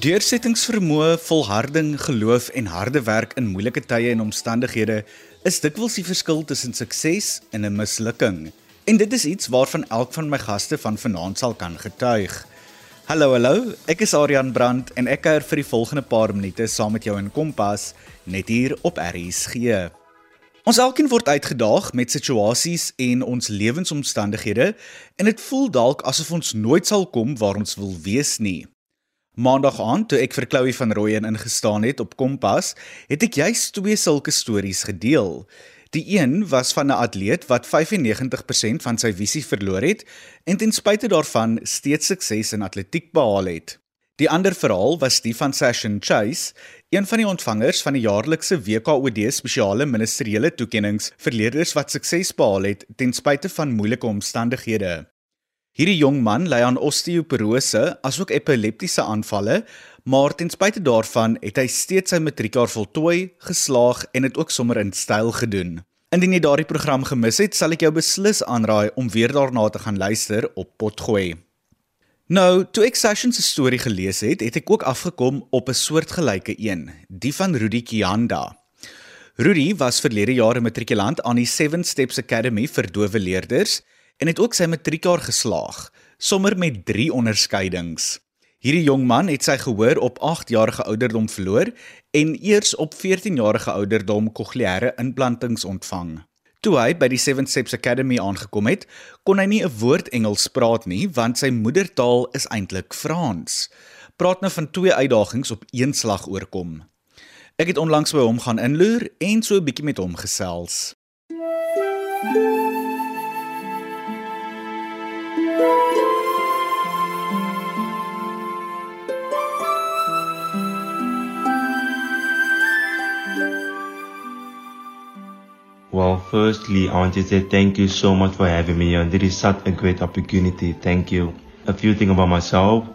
Deursettingsvermoë, volharding, geloof en harde werk in moeilike tye en omstandighede is dikwels die verskil tussen sukses en 'n mislukking. En dit is iets waarvan elk van my gaste van vanaand sal kan getuig. Hallo hallo, ek is Adrian Brandt en ek kuier vir die volgende paar minute saam met jou in Kompas net hier op RSG. Ons elkeen word uitgedaag met situasies en ons lewensomstandighede en dit voel dalk asof ons nooit sal kom waar ons wil wees nie. Maandag aand toe ek vir Chloe van Rooyen ingestaan het op Kompas, het ek juist twee sulke stories gedeel. Die een was van 'n atleet wat 95% van sy visie verloor het en ten spyte daarvan steeds sukses in atletiek behaal het. Die ander verhaal was die van Session Chase, een van die ontvangers van die jaarlikse WKOD spesiale ministeriële toekenninge vir leerders wat sukses behaal het ten spyte van moeilike omstandighede. Hierdie jong man ly aan osteoporose asook epileptiese aanvalle, maar ten spyte daarvan het hy steeds sy matriekjaar voltooi, geslaag en dit ook sommer in styl gedoen. Indien jy daardie program gemis het, sal ek jou beslis aanraai om weer daarna te gaan luister op Potgooi. Nou, toe ek Session se storie gelees het, het ek ook afgekom op 'n soortgelyke een, die van Rudy Kianda. Rudy was verlede jaar 'n matrikulant aan die Seven Steps Academy vir dowe leerders en het ook sy matriekjaar geslaag, sommer met 3 onderskeidings. Hierdie jong man het sy gehoor op 8 jarige ouderdom verloor en eers op 14 jarige ouderdom kokleaire implantings ontvang. Toe hy by die Seven Steps Academy aangekom het, kon hy nie 'n woord Engels praat nie want sy moedertaal is eintlik Frans. Praat nou van twee uitdagings op een slag oorkom. Ek het onlangs by hom gaan inloer en so 'n bietjie met hom gesels. Well, firstly, I want to say thank you so much for having me on. This is such a great opportunity. Thank you. A few things about myself.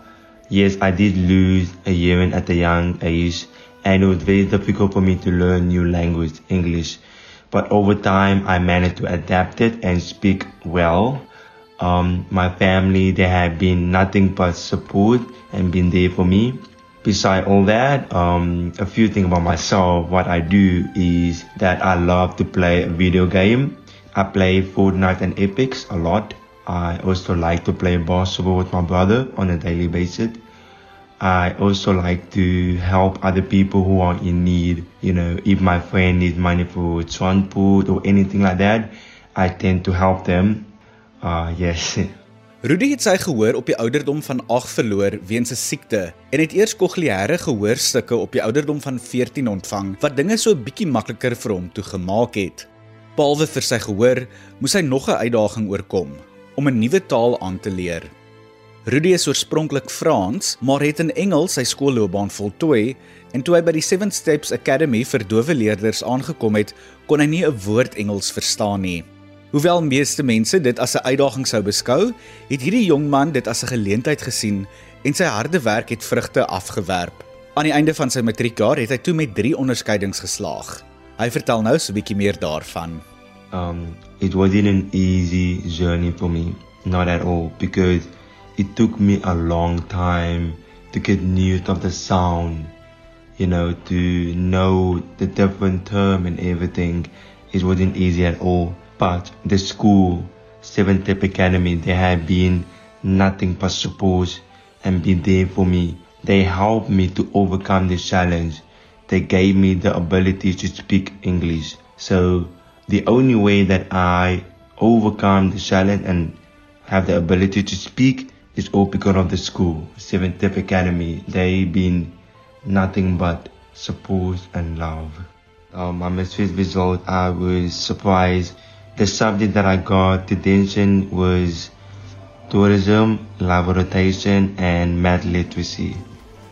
Yes, I did lose a hearing at a young age, and it was very difficult for me to learn new language, English. But over time, I managed to adapt it and speak well. Um, my family, they have been nothing but support and been there for me. Beside all that, um, a few things about myself. What I do is that I love to play a video game. I play Fortnite and Epics a lot. I also like to play basketball with my brother on a daily basis. I also like to help other people who are in need. You know, if my friend needs money for transport or anything like that, I tend to help them. Uh, yes. Rudy het sy gehoor op die ouderdom van 8 verloor weens 'n siekte en het eers kokleaire gehoorstukke op die ouderdom van 14 ontvang wat dinge so 'n bietjie makliker vir hom toegemaak het. Behalwe vir sy gehoor, moes hy nog 'n uitdaging oorkom om 'n nuwe taal aan te leer. Rudy is oorspronklik Frans, maar het in Engels sy skoolloopbaan voltooi en toe hy by die Seven Steps Academy vir dowe leerders aangekom het, kon hy nie 'n woord Engels verstaan nie. Hoewel meeste mense dit as 'n uitdaging sou beskou, het hierdie jong man dit as 'n geleentheid gesien en sy harde werk het vrugte afgewerp. Aan die einde van sy matriekjaar het hy toe met 3 onderskeidings geslaag. Hy vertel nou so 'n bietjie meer daarvan. Um it wasn't an easy journey for me, not at all because it took me a long time to get used of the sound, you know, to know the different term and everything. It wasn't easy at all. But the school, Seventh Step Academy, they have been nothing but support and been there for me. They helped me to overcome the challenge. They gave me the ability to speak English. So the only way that I overcome the challenge and have the ability to speak is all because of the school, Seventh Step Academy. They've been nothing but support and love. Um, my first result, I was surprised the subject that I got attention was tourism, rotation and math literacy.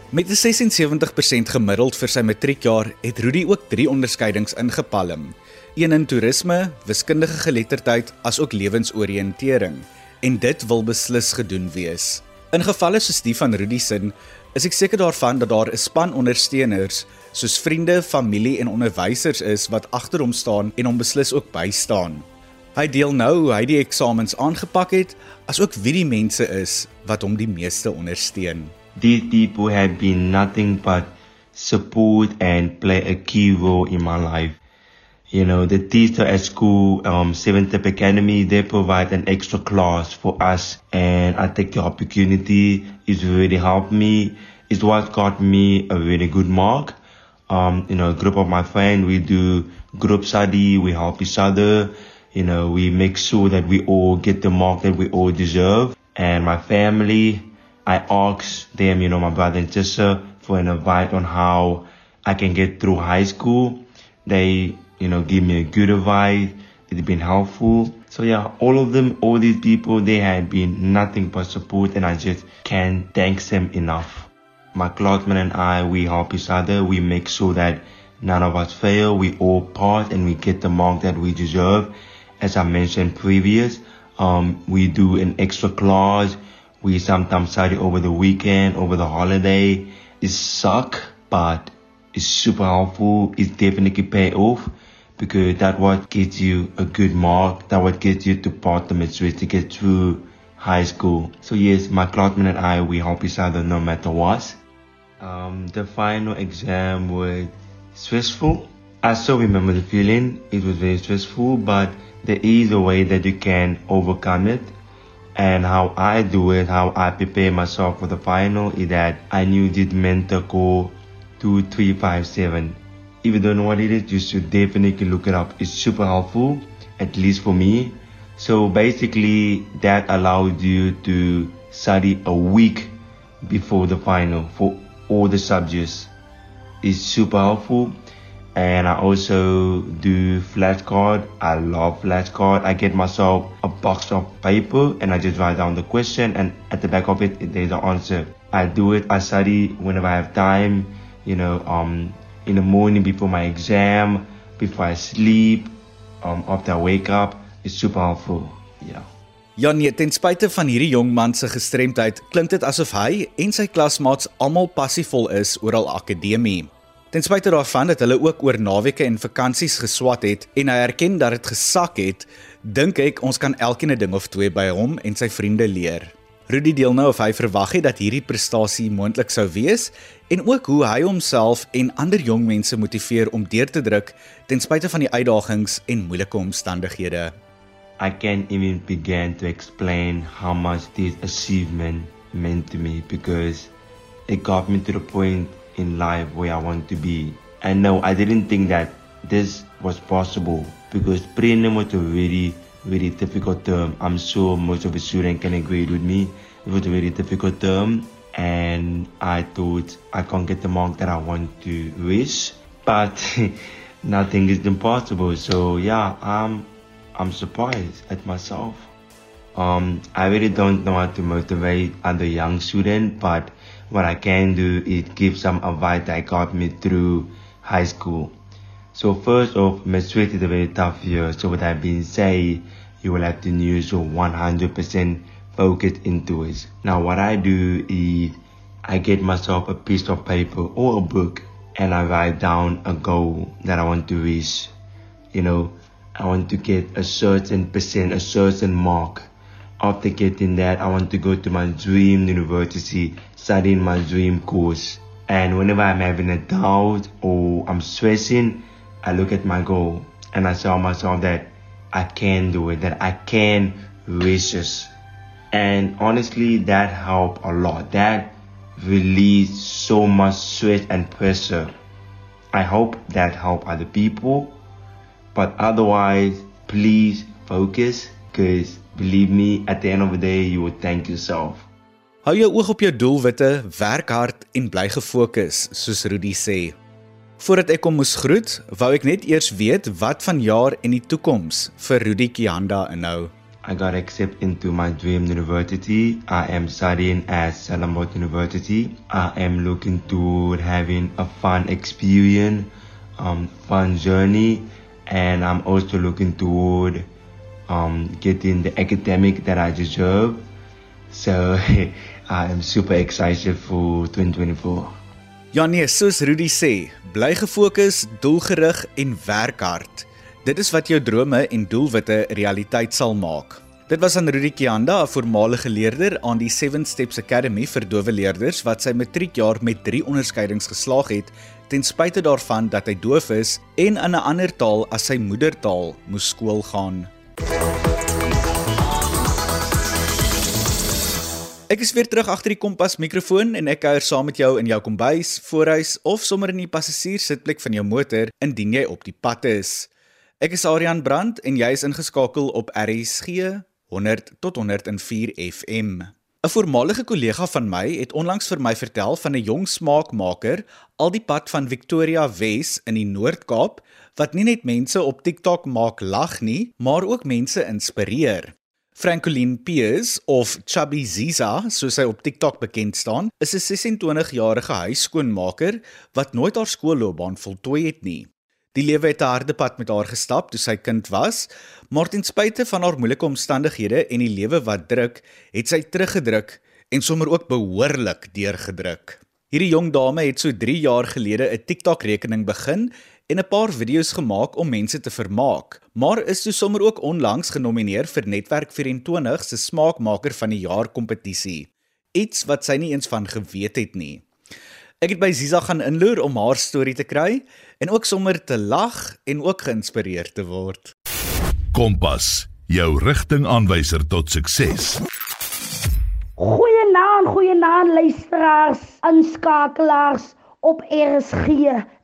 Met 'n 76% gemiddeld vir sy matriekjaar het Rudy ook 3 onderskeidings ingepalm. Een in toerisme, wiskundige geletterdheid asook lewensoriëntering en dit wil beslis gedoen wees. In gevalle soos die van Rudy se is ek seker daarvan dat daar 'n span ondersteuners soos vriende, familie en onderwysers is wat agter hom staan en hom beslis ook bystaan. Hy deel nou hoe hy die eksamens aangepak het, asook wie die mense is wat hom die meeste ondersteun. these people have been nothing but support and play a key role in my life. You know, the teacher at school, um, Seventh Up Academy, they provide an extra class for us and I take the opportunity. It's really helped me. It's what got me a really good mark. Um, you know, a group of my friends, we do group study, we help each other. You know, we make sure that we all get the mark that we all deserve. And my family, I ask them, you know, my brother and sister for an advice on how I can get through high school. They, you know, give me a good advice. It's been helpful. So yeah, all of them, all these people, they have been nothing but support and I just can't thank them enough. My classmate and I, we help each other. We make sure that none of us fail. We all pass and we get the mark that we deserve. As I mentioned previous, um, we do an extra class. We sometimes study over the weekend, over the holiday. It suck, but it's super helpful. It's definitely pay off because that what gets you a good mark. That what gets you to pass the matric to get through high school. So yes, my classmate and I, we help each other no matter what. Um, the final exam was stressful. I still remember the feeling. It was very stressful, but there is a way that you can overcome it. And how I do it, how I prepare myself for the final is that I knew this mentor code 2357. If you don't know what it is, you should definitely look it up. It's super helpful, at least for me. So basically that allows you to study a week before the final for all the subjects. It's super helpful and I also do flashcard. I love flashcard. I get myself a box of paper and I just write down the question and at the back of it there's an answer. I do it. I study whenever I have time. You know, um, in the morning before my exam, before I sleep, um, after I wake up. It's super helpful. Yeah. Ja nee, ten spyte van hierdie jong man se gestremdheid, klink dit asof hy en sy klasmaats almal passievol is oor al akademie. Ten spyte daarvan dat hulle ook oor naweke en vakansies geswat het en hy erken dat dit gesak het, dink ek ons kan elkeen 'n ding of twee by hom en sy vriende leer. Rudy deel nou of hy verwag het dat hierdie prestasie moontlik sou wees en ook hoe hy homself en ander jong mense motiveer om deur te druk ten spyte van die uitdagings en moeilike omstandighede. I can't even begin to explain how much this achievement meant to me because it got me to the point in life where I want to be. And no, I didn't think that this was possible because prelim was a very, very difficult term. I'm sure most of the students can agree with me. It was a very difficult term and I thought I can't get the mark that I want to wish. But nothing is impossible. So yeah, I'm I'm surprised at myself. Um, I really don't know how to motivate other young students, but what I can do is give some advice that got me through high school. So first off, matric is a very tough year. So with that being said, you will have to use your 100% focus into it. Now what I do is I get myself a piece of paper or a book and I write down a goal that I want to reach. You know, I want to get a certain percent, a certain mark. After getting that, I want to go to my dream university studying my dream course. And whenever I'm having a doubt or I'm stressing, I look at my goal and I tell myself that I can do it, that I can reach this. And honestly, that helped a lot. That released so much stress and pressure. I hope that helped other people. But otherwise, please focus because believe me, at the end of the day, you will thank yourself. Hou jou oog op jou doelwitte, werk hard en bly gefokus, soos Rudy sê. Voordat ek hom moes groet, wou ek net eers weet wat van jaar en die toekoms vir Rudy Kianda inhou. I got accepted into my dream university. I am studying at Stellenbosch University. I am looking toward having a fun experience, um, fun journey, and I'm also looking toward um, getting the academic that I deserve. So I am super excited for 2024. Ja nee, soos Rudy sê, bly gefokus, doelgerig en werk hard. Dit is wat jou drome en doelwitte realiteit sal maak. Dit was aan Rudy Kianda, 'n voormalige leerder aan die Seven Steps Academy vir dowe leerders wat sy matriekjaar met 3 onderskeidings geslaag het ten spyte daarvan dat hy doof is en in 'n ander taal as sy moedertaal moes skool gaan. Ek is weer terug agter die kompas mikrofoon en ek kuier saam met jou in jou kombuis, voorhuis of sommer in die passasierssitplek van jou motor indien jy op die pad is. Ek is Adrian Brandt en jy is ingeskakel op RSG 100 tot 104 FM. 'n Voormalige kollega van my het onlangs vir my vertel van 'n jong smaakmaker al die pad van Victoria Wes in die Noord-Kaap wat nie net mense op TikTok maak lag nie, maar ook mense inspireer. Francoline Piers of Chubby Ziza, soos sy op TikTok bekend staan, is 'n 26-jarige huisskoonmaker wat nooit haar skoolloopbaan voltooi het nie. Die lewe het 'n harde pad met haar gestap toe sy kind was, maar ten spyte van haar moeilike omstandighede en die lewe wat druk, het sy teruggedruk en sommer ook behoorlik deurgedruk. Hierdie jong dame het so 3 jaar gelede 'n TikTok-rekening begin en 'n paar video's gemaak om mense te vermaak, maar is toe sommer ook onlangs genomineer vir Netwerk 24 se Smaakmaker van die Jaar kompetisie. Iets wat sy nie eens van geweet het nie. Ek het by Ziza gaan inloer om haar storie te kry en ook sommer te lag en ook geïnspireer te word. Kompas, jou rigtingaanwyser tot sukses. Goeienaand, goeienaand luisteraars, inskakelaars op RSG.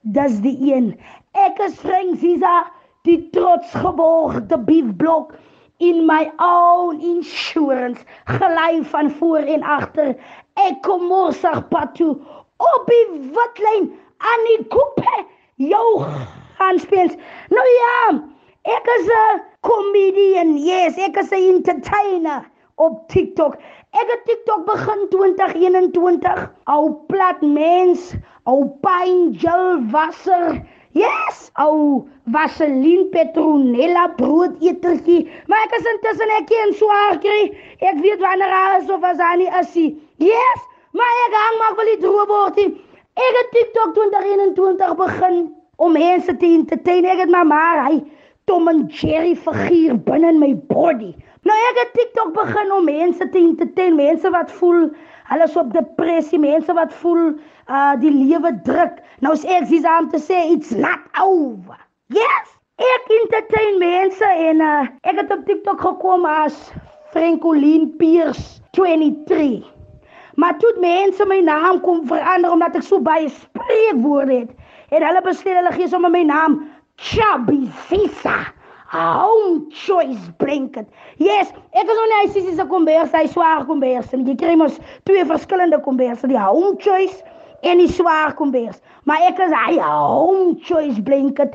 Dis die een. Ek is Frank Ziza, die trotsgeborgde beefblok in my own insurance, gelei van voor en agter. Ek kom morsig pad toe op die witlyn aan die koepe jou gaan speel. Nou ja, ek is 'n comedian. Yes, ek is 'n entertainer op TikTok. Ek het TikTok begin 2021. Ou plat mens, ou pyn gel wasser. Yes, ou vaseline petronella broodetertjie. Maar ek is intussen ek in swaar kry. Ek weet wanneer alles of as aan die is. Yes, maar ek hang maar wel die droë bordie. Ek het TikTok 2021 begin om mense te entertain. Ek het maar maar hy Tom en Jerry figuur binne my body. Nou ek het TikTok begin om mense te entertain, mense wat voel hulle is op depressie, mense wat voel uh die lewe druk. Nou is ek sies aan te sê it's not over. Yes, ek entertain mense en uh ek het op TikTok gekom as Francoline Pierce 23. Maar toe mense my naam kom verander omdat ek so baie spreekwoorde het, het hulle besluit hulle gee sommer my naam Chubby Sisa. Home choice blanket. Yes, ek is nou nie sies se kombers, hy swaar kombers. Jy kry mos twee verskillende kombers, die home choice en die swaar kombers. Maar ek is hy home choice blanket.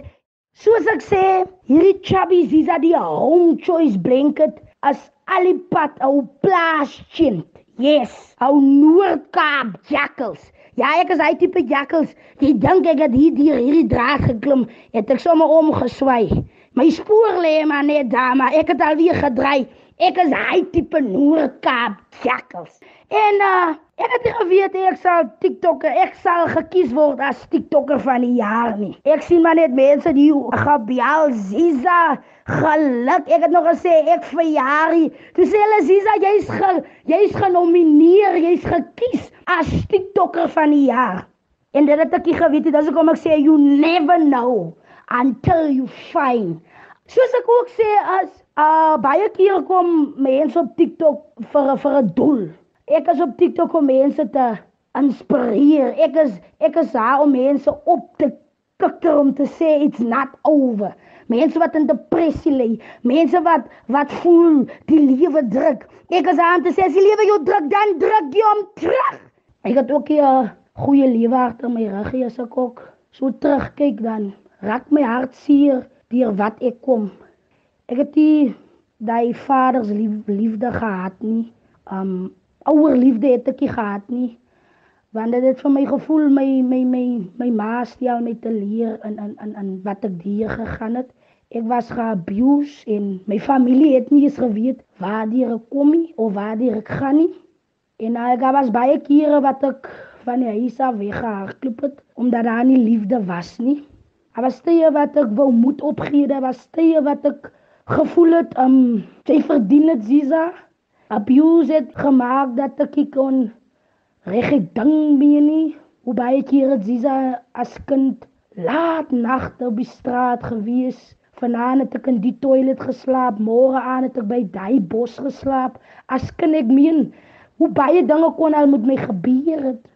Soos ek sê, hierdie Chubby Sisa die home choice blanket as alipad ou plaasjint. Yes, ou Noord-Kaap jackals. Ja, ek is hy tipe jackals. Jy dink ek het hier hier hierdie draad geklim, het ek sommer omgeswy. My spoor lê maar net daar, maar ek het al weer gedraai. Ek is hy tipe Noord-Kaap jackals. En uh ek het nie geweet ek sal TikToker, ek sal gekies word as TikToker van die jaar nie. Ek sien maar net mense die Gabriel Ziza geluk. Ek het nog gesê ek verjaar. Toe sê hulle Ziza, jy's ge, jy's genomineer, jy's gekies as TikToker van die jaar. En dit het ek nie geweet nie. Dis hoekom ek sê you never know until you find. Soos ek ook sê as uh baie keer kom mense op TikTok vir vir 'n doel. Ek is op TikTok om mense te inspireer. Ek is ek is daar om mense op te kikker om te sê it's not over. Mense wat in depressie lê, mense wat wat voel die lewe druk. Ek is aan te sê as die lewe jou druk, dan druk jy hom terug. Ek het ook 'n goeie lewe agter my rug hier as ek ook so terugkyk dan raak my hart seer deur wat ek kom. Ek het die daai vaders lief, liefde gehad nie. Um ouer liefde het ek gehad nie. Want dit het vir my gevoel my my my my ma stel my te leer in in in in wat ek deur gegaan het. Ek was geabuse en my familie het nie eens geweet waar die ek kom nie of waar die ek gaan nie. En ek was baie kere wat ek van die huis af weggehardloop het omdat daar nie liefde was nie. Daar was tye wat ek wou moed opgee, daar was tye wat ek gevoel het um sy verdien dit Ziza. Abuse het gemaak dat ek kon reg ding meer nie. Hoe baie keer het Ziza as kind laat nagte op die straat gewees. Vanaand het ek in die toilet geslaap, môre aan het ek by daai bos geslaap. As kind ek meen, hoe baie dinge kon al met my gebeur het.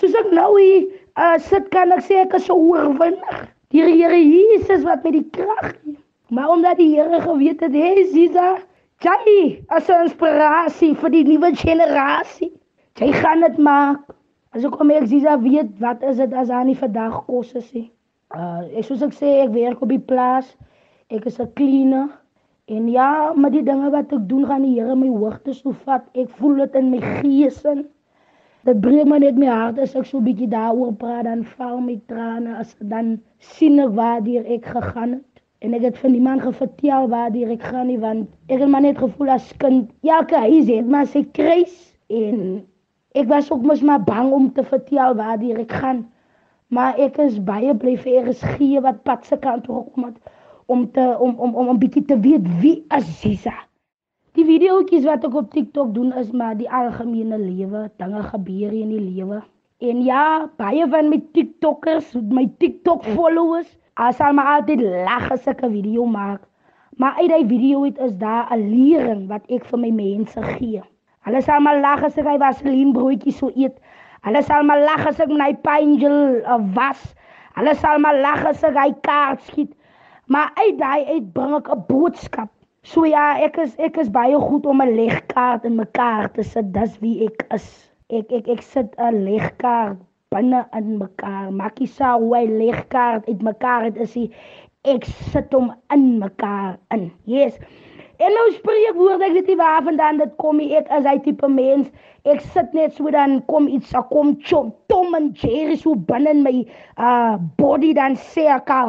Soos ek nou hier uh, sit kan ek sê ek is so oorwinnig. Die Here Jesus wat met die krag gee. Maar omdat die Here geweet het, hey Sisa, jy as 'n inspirasie vir die nuwe generasie. Jy gaan dit maak. As ek kom ek Sisa weet wat is dit as aan die vandag kos is nie. Uh ek soos ek sê ek werk op die plaas. Ek is 'n cleaner. En ja, met die dinge wat ek doen gaan die Here my hoogtes toe vat. Ek voel dit in my gees en Dit breek my net my hart as ek so bietjie daaroor praat dan val my trane as dan sien ek waar ek gegaan het. En ek het vir niemand gevertel waar ek gaan nie want ek het maar net gevoel as kind elke huis het maar sy kruis en ek was ook mos maar bang om te vertel waar ek gaan. Maar ek is baie bly vir er is gee wat pad se kant toe gekom het om te om om om 'n bietjie te weet wie is. Die videoetjies wat ek op TikTok doen is maar die algemene lewe, dinge gebeur in die lewe. En ja, baie van my TikTokers, my TikTok followers, asal maar altyd lag as ek 'n video maak. Maar uit daai video het is daar 'n lering wat ek vir my mense gee. Hulle sal maar lag as ek hy vaseline broodjies so eet. Hulle sal maar lag as ek my pangel uh, was. Hulle sal maar lag as ek hy kaart skiet. Maar uit daai uit bring ek 'n boodskap. So ja, ek is ek is baie goed om 'n legkaart in mekaar te sit. Dis wie ek is. Ek ek ek sit 'n legkaart binne in mekaar. Maak nie saak hoe 'n legkaart uit mekaar het is. Ek sit hom in mekaar in. Yes. En nou spreek woorde, ek weet nie waar vandaan dit kom nie. Ek is hy tipe mens. Ek sit net so dan kom iets, ek kom chom, Tom en Jerry so binne in my uh body dan sê ek ka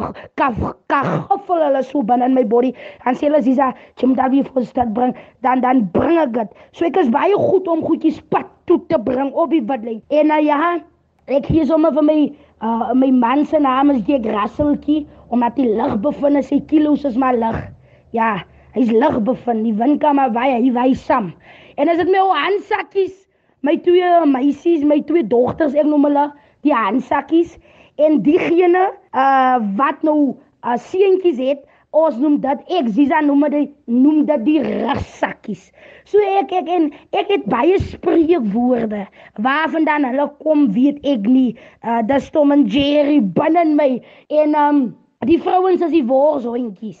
ka hoffel hulle so binne in my body. Dan sê hulle sies, "Jy moet daar weer vir stad bring." Dan dan bring ek dit. So ek is baie goed om goedjies pad toe te bring op die wadlyn. En nou ja, ek hier sommer vir my uh my man se naam is Dick Russellkie omdat hy lig bevind sy kilos is maar lig. Ja, Hy's lig bevind, die wind kom maar baie, hy wys saam. En as dit my ou handsakkies, my twee meisies, my twee dogters, ek noem hulle die handsakkies en diegene uh wat nou uh, seentjies het, ons noem dit ek Ziza noem dit noem dit die rugsakkies. So ek ek en ek het baie spreekwoorde waarvandaan hulle kom weet ek nie. Uh dis Tom en Jerry binne my en um die vrouens is die worshondjies.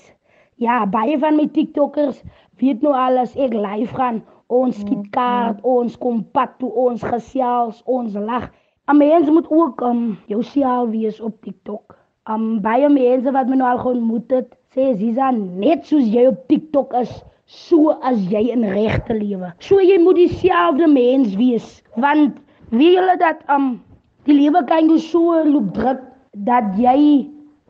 Ja, baie van my TikTokers weet nou al as ek live gaan, ons skiet kaart, ons kom pad toe, ons gesels, ons lag. Mense moet ook um jou sosiaal wees op TikTok. Um baie mense wat my nou al ontmoet het, sê Ziza net soos jy op TikTok is, so as jy in regte lewe. So jy moet dieselfde mens wees, want wie hulle dat um die lewe kan jy so loop druk dat jy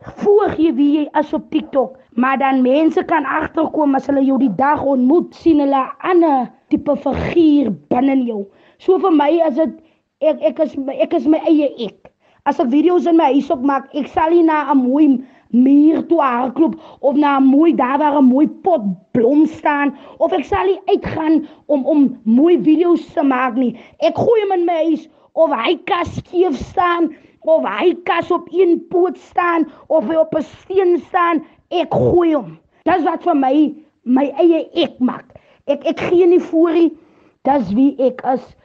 voorgee wie jy is op TikTok, maar dan mense kan agterkom as hulle jou die dag ontmoet, sien hulle 'n ander tipe figuur binne jou. So vir my is dit ek ek is ek is my eie ek. As ek video's in my huis op maak, ek sal nie na 'n mooi muur toe hardloop of na 'n mooi daar waar 'n mooi pot blom staan of ek sal nie uitgaan om om mooi video's te maak nie. Ek gooi hom in my huis of hy kan skief staan of hy kas op een poot staan of hy op 'n steen staan, ek gooi hom. Dis wat vir my my eie ek maak. Ek ek gee nie voor nie. Dis wie ek is.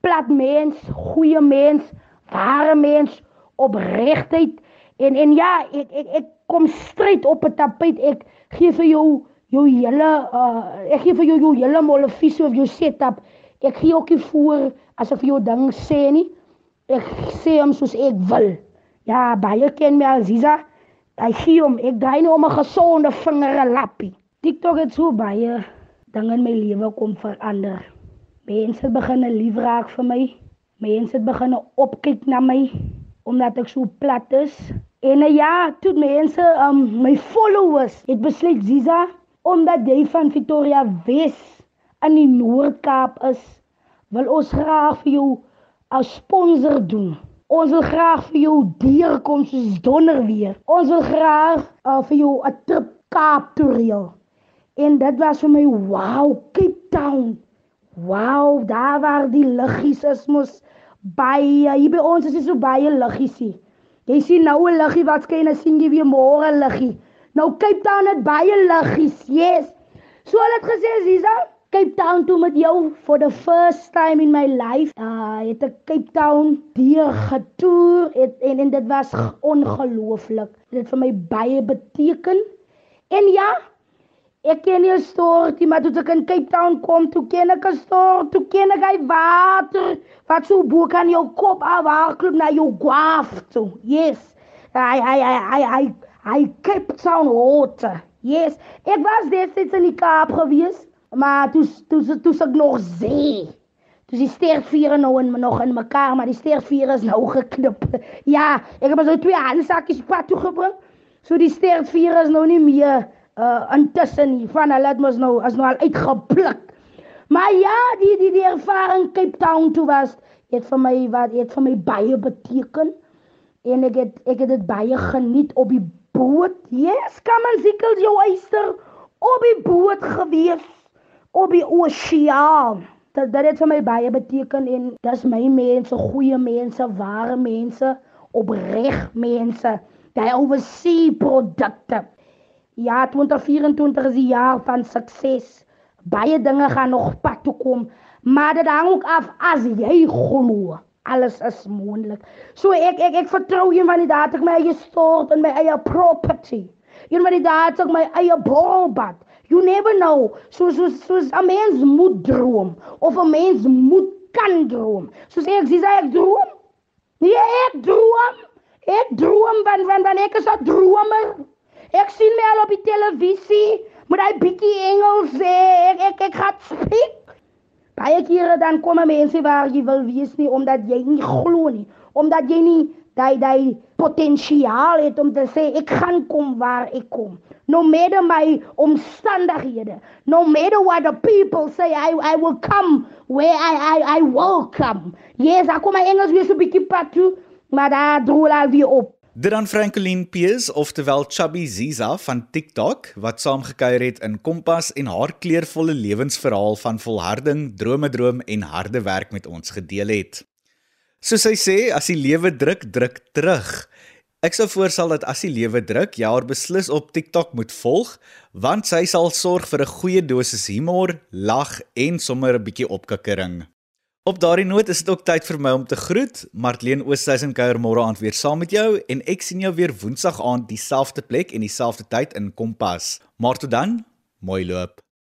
Plat mens, goeie mens, ware mens, opregtheid en en ja, ek ek ek kom stryd op 'n tapijt. Ek gee vir jou jou hele uh ek gee vir jou jou hele molle visie of jou setup. Ek gee ook nie voor as ek vir jou ding sê nie. Ek sê hom soos ek wil. Ja, baie ken my Aziza. Hy gee hom, ek draai nou om 'n gesonde vingere lappie. TikTok het so baie dinge in my lewe kom verander. Mense begin lief raak vir my. Mense begin opkyk na my omdat ek so plat is. En uh, ja, toe mense um my followers het besluit Ziza omdat jy van Victoria Wes in die Noord-Kaap is, wil ons graag vir jou as sponsor doen. Ons wil graag vir jou deurkom soos donder weer. Ons wil graag uh, vir jou 'n trip Kaap toe reël. En dit was vir my wow, Cape Town. Wow, daar waar die liggies is mos baie. Hier by ons is dit so baie liggies. Jy sien nou 'n liggie wat skyn en sien jy weer môre liggie. Nou Cape Town het baie liggies. Yes. So hulle het gesê Ziza, Cape Town toe met jou for the first time in my life. Uh het ek Cape Town deur getoer het, en en dit was ongelooflik. Dit het vir my baie beteken. En ja, ek ken nie 'n storie maar toe ek in Cape Town kom, toe ken ek 'n storie, toe ken ek hy water wat so bo kan jou kop afhaal na jou guaf toe. Yes. Hy hy hy hy hy hy Cape Town water. Yes. Ek was destyds in die Kaap gewees, maar toe toe toe ek nog sê. Dis die sterfviere nou in nog in mekaar, maar die sterfviere is nou geknip. Ja, ek het so twee handsakkies pad toe gebring. So die sterfviere is nou nie meer uh intussen nie. Van hulle het mos nou as nou al uitgepluk. Maar ja, die die die ervaring Cape Town toe was, het vir my wat het vir my baie beteken. En ek het ek het dit baie geniet op die boot. Yes, kom aan sikkel jou eister op die boot gewees op die oseaan. Dat dit het vir my baie beteken en dis my mense, goeie mense, ware mense, opreg mense. Daai oversee produkte. Ja, 2024 is die jaar van sukses. Baie dinge gaan nog pad toe kom, maar dit hang ook af as jy glo. Alles is moontlik. So ek ek ek vertrou een van die dae ek my eie stort en my eie property. Een van die dae ek my eie borbad. You never know. So so so 'n mens moet droom of 'n mens moet kan droom. So sê ek, dis ek droom. Nee, ek droom. Ek droom van van van ek is 'n dromer. Ek sien my al op die televisie met daai bietjie Engels ek ek ek gaan speak. Baie kere dan kom mense waar jy wil wees nie omdat jy nie glo nie, omdat jy nie daai daai potensiaal het om te sê ek gaan kom waar ek kom. No matter my omstandighede, no matter what the people say, I I will come where I I I will come. Yes, ek kom my Engels weer so bietjie pad toe, maar daar droel al weer op. Dit dan Franklin Peers, oftewel Chubby Ziza van TikTok, wat saamgekuier het in Kompas en haar kleurvolle lewensverhaal van volharding, drome droom en harde werk met ons gedeel het. Soos sy sê, as die lewe druk, druk terug. Ek sou voorstel dat as die lewe druk, jy haar beslis op TikTok moet volg, want sy sal sorg vir 'n goeie dosis humor, lag en sommer 'n bietjie opkikkering. Op daardie noot is dit ook tyd vir my om te groet. Martleen Oosthuizen kuier môre aand weer saam met jou en ek sien jou weer woensdag aand dieselfde plek en dieselfde tyd in Kompas. Maar tot dan, mooi loop.